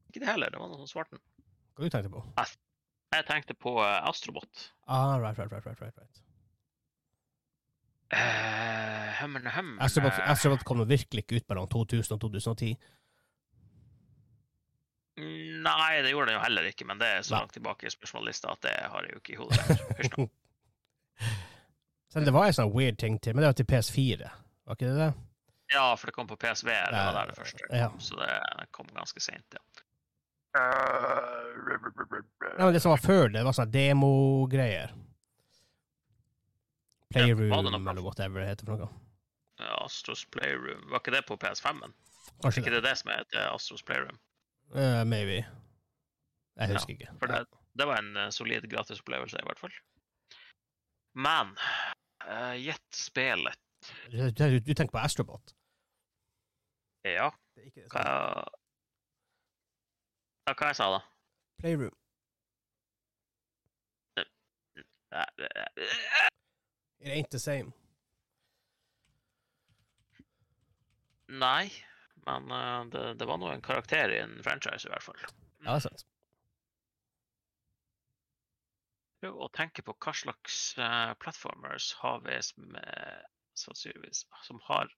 Ikke det heller. Det var noe som svarte den. hva du tenkte på? Jeg tenkte på uh, Astrobot. Ah, right, right, right, right, right, right. Uh, hummen, hummen, Astrobot, Astrobot kom virkelig ikke ut mellom 2000 og 2010. Nei, det gjorde den jo heller ikke, men det er så langt tilbake i spørsmållista at det har jeg jo ikke i hodet lenger. Det var en sånn weird ting til, men det var til PS4. Var ikke det det? Ja, for det kom på PSV, det var der det første Ja. så det kom ganske seint, ja. ja. men det som var før, det var sånn demogreier. Playroom noe? eller whatever det heter for noe. Astros Playroom. Var ikke det på PS5-en? Er Kanskje ikke det. det det som heter Astros Playroom? Eh, maybe. Jeg husker ikke. For det, det var en uh, solid gratisopplevelse, i hvert fall. Men uh, gjett spillet. Du, du, tenker på Astrobot? Ja, Det ikke det hva ja, Hva jeg sa da? Playroom. It ain't the same. Nei, men uh, det, det var nå en karakter i en franchise, i hvert fall. Ja, det er sant. Prøv å tenke på hva slags uh, platformers har vi som, eh, sannsynligvis som har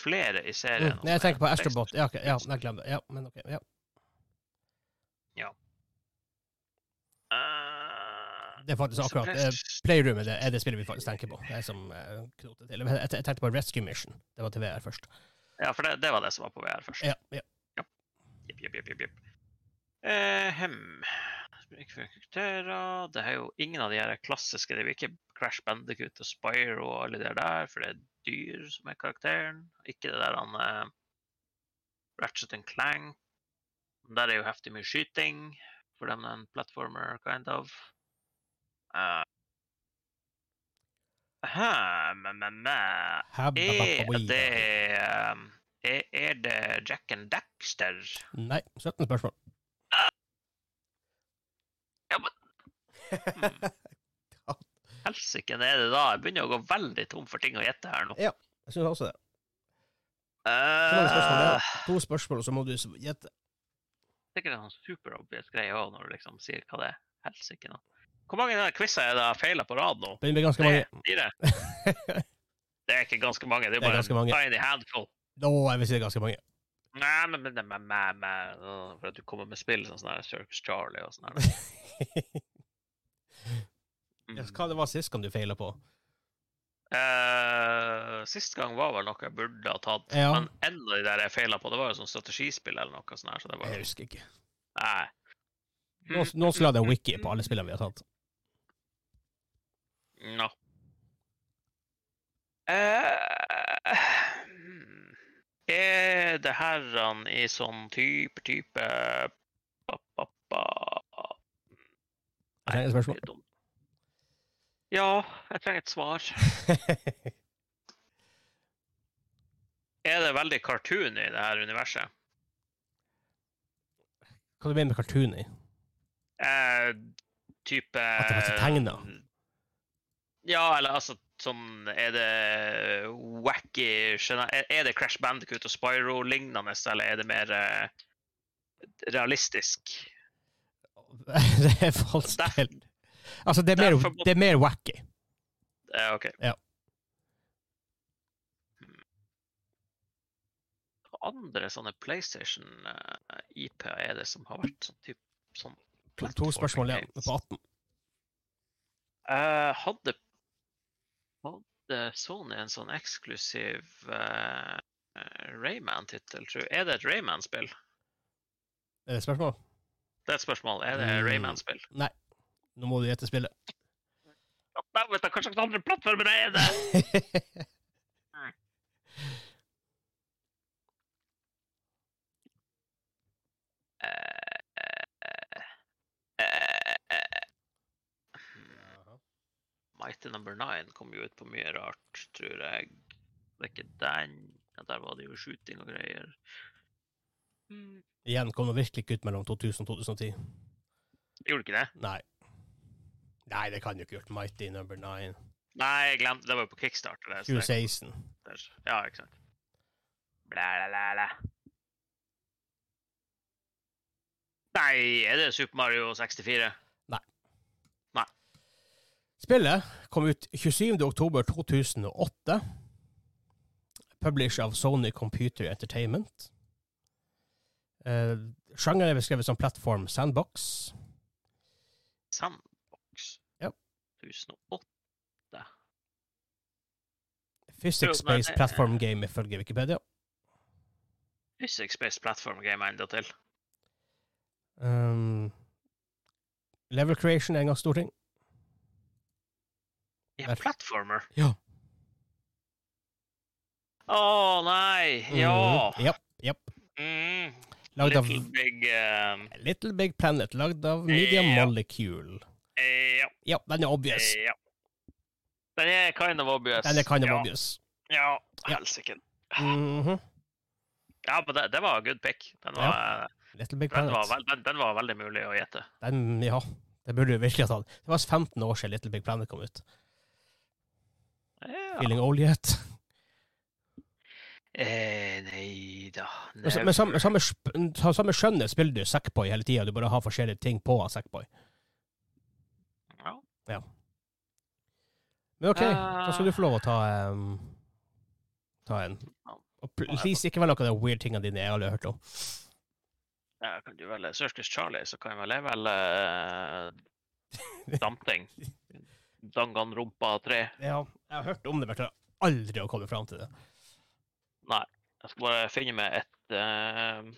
flere i serien. Mm. Jeg tenker på Astrobot. Ja, okay, ja, jeg glemte det. Ja, men ok. Ja. Eh, Det er faktisk akkurat flest- eh, Playroom er det, er det spillet vi faktisk tenker på. Det er som uh, til. Jeg, jeg tenkte på Rescue Mission. Det var til VR først. Ja, for det, det var det som var på VR først. Ja, ja. Jepp, jepp, jipp, jepp, jepp. Eh, hem. Det er jo ingen av de her klassiske. Det er jo ikke Crash Bandicoot og Spyro og alle de der, for det er dyr som er karakteren. Ikke det der han eh, Ratchet and Clank. Der er jo heftig mye skyting, for dem er en platformer, kind of. Uh, Aha, men, men, men. Habba, Er det er, er det Jack and Daxter? Nei, 17 spørsmål. Ja, men. Helsike, er det da? Jeg begynner å gå veldig tom for ting å gjette her nå. Ja, Jeg syns også det. Spørsmål det er. To spørsmål, så må du gjette. sikkert en sånn super-obvious greie òg, når du liksom sier hva det er. Helsike nå. Hvor mange quizer er det jeg feila på rad nå? Det er ganske mange. Fire? Det er ikke ganske mange, det er Det er bare en tiny handful. Å, jeg vil si det er ganske mange. Nei, men, men, men, men, men, For at du kommer med spill sånn sånn Circus Charlie og sånn mm. Hva det var sist gang du feila på? Uh, sist gang var vel noe jeg burde ha tatt. Ja. Men en av de der jeg feila på, det var jo sånn strategispill eller noe sånt. her, Så det var Jeg husker ikke. Nei. Nå, nå skulle hatt en wiki på alle spillene vi har tatt. No. Eh, hmm. er det herran i sånn type type ba, ba, ba. Nei, trenger et spørsmål. Ja, jeg trenger et svar. Er det veldig cartoon i det her universet? Hva du mener med cartoon i? Eh, type At det er tegna? Ja, eller altså sånn Er det wacky Er det Crash Bandicoot og Spyro-lignende, eller er det mer eh, realistisk? det er falskt Altså, det er mer, derfor må- det er mer wacky. Eh, OK. Ja. Hmm. Andre sånne PlayStation-IP er det som har vært sånn typ sånn To, to spørsmål igjen på 18. Eh, hadde hadde Sony en sånn eksklusiv uh, Rayman-tittel, tror jeg. Er det et Rayman-spill? Er det et spørsmål? Det er et spørsmål. Er det Mm. Rayman-spill? Nei. Nå må du gjette spillet. Du, Hva slags andre plattformer er det? Eh, eh, eh, eh. Hmm. Mighty Number Nine kom jo ut på mye rart, tror jeg. Det er ikke den. Ja, der var det jo shooting og greier. Mm. Igjen kom det virkelig ikke ut mellom 2000 og 2010. Gjorde ikke det? Nei. Nei, det kan jo ikke gjort. Mighty number nine. Nei, jeg glemte. Det var jo på Kickstarter. det, 2016. det- Ja, ikke sant. Blæ, blæ, blæ. Nei, er det Super Mario 64? Spillet kom ut 27. oktober 2008. Published av Sony Computer Entertainment. Eh, sjangeren er beskrevet som plattform sandbox. Sandbox? Ja. 2008? Physics-based platform game ifølge Wikipedia. Physics-based platform game enda til. Um, level creation er en gang stor ting. Ja, platformer. Ja. Å nei! Ja! Mhm. Japp, yep. Mm. Lagd av Little Big um, Little Big Planet, lagd av Media Ja. Molecule. eh, Ja. Ja, den er obvious. ja. Den er kind of obvious. Den er kind of ja. obvious. Ja, Ja. helsike. Mhm. Ja, men det, det var good pick. Den var, Little Big den, var Planet. den, den var veldig mulig å gjette. Den, ja, det burde du virkelig ha tatt. Det var 15 år siden Little Big Planet kom ut. Ja. Feeling old yet? Eh, nei da. Men, men samme, samme, samme skjønnet spiller du Sackboy hele tida, du bare har forskjellige ting på Sackboy. Ja. Men OK, da skal du få lov å ta um, Ta en. Og pl- please, ikke vel noen av de weird tingene dine jeg aldri har hørt om. Ja, kan du velge Circus Charlie, så kan jeg vel jeg velge uh, Damping. Danganronpa 3. Ja, jeg har hørt om det, men jeg har aldri å komme fram til det. Nei. Jeg skal bare finne meg et uh,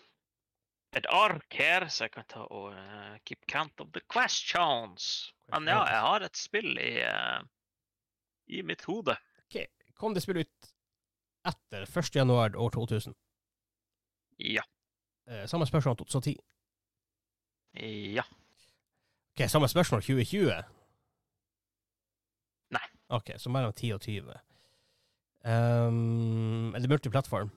et ark her, så jeg kan ta og uh, keep count of the questions. Men ja, jeg har et spill i, uh, i mitt hode. Kom det spill ut etter 1. januar år 2000? Ja. Samme spørsmål 2010. Ja. Ok, Samme spørsmål 2020? Ok, så mellom 10 og 20. Um, er det multiplattform?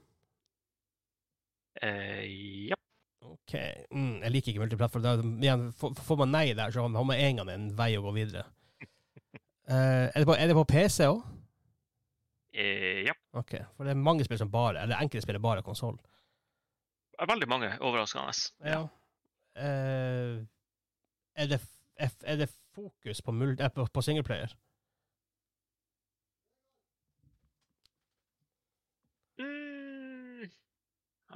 Eh, ja. Ok, mm, jeg liker ikke multiplattform. Da, igjen, får, får man nei der, så har man en gang en vei å gå videre. uh, er, det på, er det på PC òg? Eh, ja. Ok, for det er mange spill som bare, eller enkelte spiller bare konsoll. Veldig mange overraskende. Ja. Uh, er, det, er, er det fokus på, eh, på, på singleplayer? Mm, det er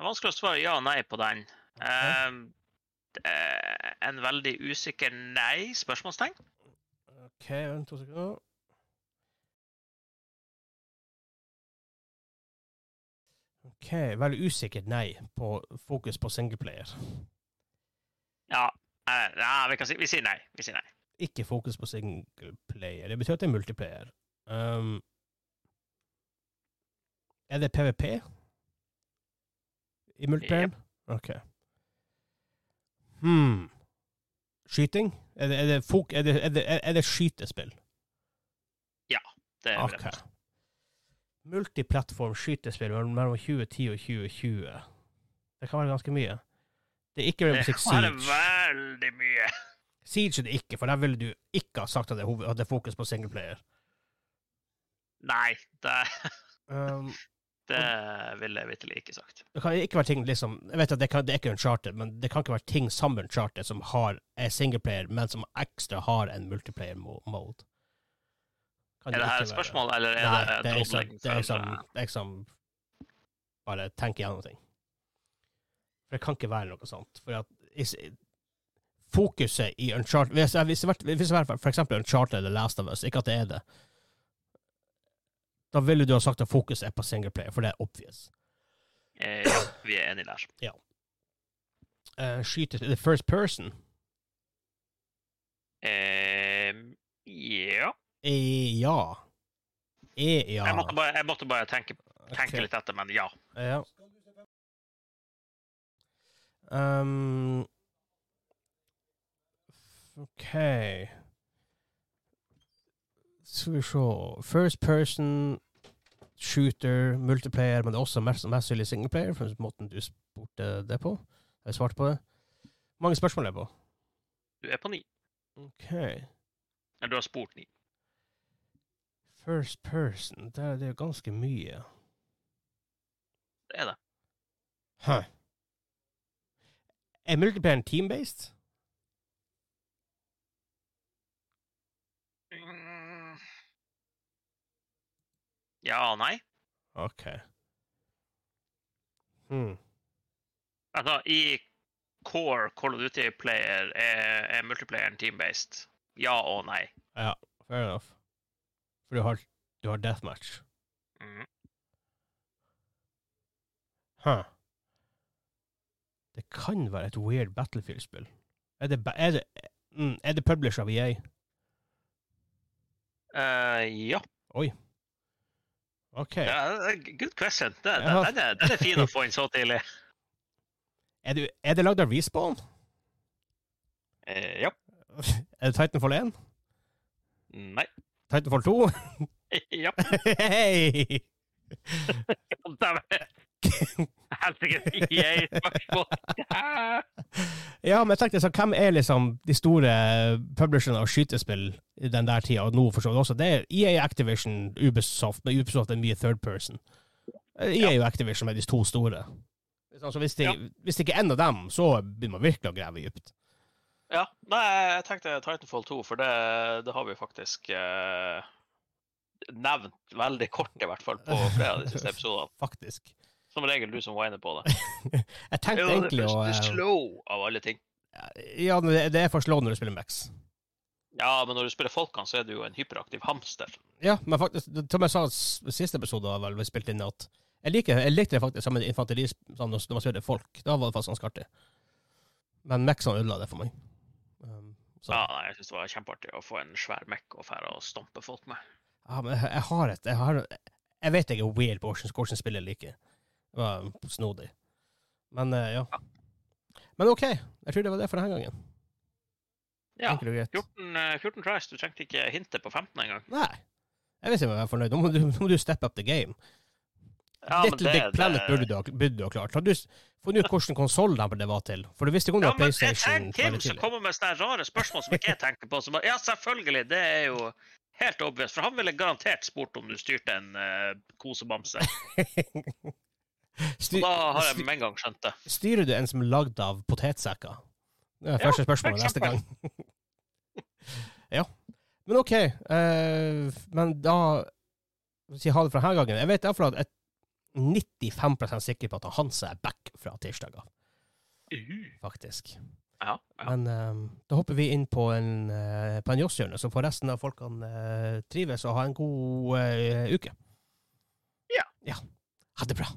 vanskelig å svare ja og nei på den. Okay. Er en veldig usikker nei? Spørsmålstegn? OK, vent to sekunder. OK, veldig usikkert nei på fokus på singleplayer. Ja. eh, ja vi, kan si, vi sier nei. Vi sier nei. Ikke fokus på singleplayer. Det betyr at det er multiplayer. Um, er det PVP i multiplayeren? OK. Hmm. Skyting? Er det, er det, folk, er det, er det, er det skytespill? Det er OK. Multiplattform skytespill mellom 2010 og 2020. Det kan være ganske mye. Det er ikke Rainbow Six Siege. Det er veldig mye. Siege er det ikke, for der ville du ikke ha sagt det, at det er fokus på singleplayer. Nei, det, Um, det ville jeg vitterlig ikke sagt. det kan ikke være ting liksom Jeg vet at det, kan, det er ikke Uncharted, men det kan ikke være ting som Uncharted som har, er singleplayer, men som ekstra har en multiplayer-mode. Er det her et spørsmål, eller er Nei, det det er, liksom, det, er liksom, som, eh, det er som Bare tenk igjennom ting. For det kan ikke være noe sånt. For at fokuset i Uncharted Hvis det hadde vært det for eksempel Uncharted eller Last of Us, ikke at det er det, da ville du ha sagt at fokuset er på singleplayer, for det er obvious. eh, ja, vi er enige der. Uh, skyter the first person? Eh, ja. Eh, ja. Eh, ja. Jeg, måtte bare, jeg måtte bare tenke, tenke okay. litt etter, men ja. Ja. Um, OK Skal vi se First person shooter, multiplayer, men det er også mest, mest sannsynlig singleplayer, for måten du spurte det på. Jeg svarte på det. Hvor mange spørsmål er det på? Du er på ni. OK. Eller du har spurt ni. First person, det er, det er ganske mye. Det er det. Huh. Er multiplayeren team-based? Mm. Ja og nei. OK. Hmm. Altså, i core Call of Duty-player er, er multiplayeren team-based. Ja og nei. Ja, Fair enough. For du har, du har deathmatch. Mm. Huh. Det kan være et weird Battlefield-spill. Er det, er det, mm, er det publisher av EA? Uh, ja. OK. ja. Good question. Det, har... Den, er, den er fin å få inn så tidlig. Er, du, er det lagd av Respawn? Eh, ja. Er det Titanfall 1? Nei. Titanfall 2? ja. Hei! Helsike, EA-spørsmål. Ja, men jeg tenkte så, hvem er liksom de store publisherne av skytespill i den der tida, og nå for så vidt også? Det er EA Activision, Ubisoft, men Ubisoft er mye third person. EA EA og Activision er de to store. Så hvis, de, Ja. hvis det ikke er en av dem, så begynner man virkelig å grave dypt. Ja, nei, jeg tenkte Titanfall 2, for det, det har vi faktisk eh, nevnt veldig kort, i hvert fall, på flere av de siste episodene. Faktisk. Som regel du som var inne på det. Jeg tenkte egentlig å det er slow av alle ting. Ja, det- er for slow når du spiller Max. Ja, men når du spiller Folkene, så er du jo en hyperaktiv hamster. Ja, men faktisk, som jeg sa i siste episode da vi spilte inn, at jeg, liker, jeg likte det faktisk som en infanteri når man spiller folk. Da var det faktisk ganske artig. Men Maxene ødela det for meg. Um, så, Ja, nei, jeg syns det var kjempeartig å få en svær mekk og dra og stompe folk med. ja, men jeg, jeg har et jeg, har, jeg vet jeg er weird på hvordan, spillet liker. Det var snodig. Men eh, ja. Men OK, jeg tror det var det for denne gangen. Ja, Enkelt 14, eh, 14 tries. Du trengte ikke hintet på 15 engang. Nei. Jeg vet ikke om jeg er fornøyd. Nå må du, nå må du step up the game. Ja, men Little det- Big Planet det- burde du ha, burde du ha klart. Har du funnet ut hvilken konsoll det var til? For du visste ikke om det Ja, var Playstation. tenker Tim som kommer med sånne rare spørsmål som ikke jeg tenker på. Som, ja, selvfølgelig. Det er jo helt obvious. For han ville garantert spurt om du styrte en uh, kosebamse. Sty- Og da har jeg med en gang skjønt det. Styrer du en som er lagd av potetsekker? Det er første ja, spørsmål neste gang. ja. Men OK. eh, men da Si ha det fra denne gangen. Jeg vet iallfall at jeg er 95% sikker på at Hanse er back fra tirsdager, faktisk. Ja, ja. Men eh, da hopper vi inn på en, uh, på en Joss-hjørne, så får resten av folkene eh, trives og ha en god eh, uke. Ja. ja. Ha det bra.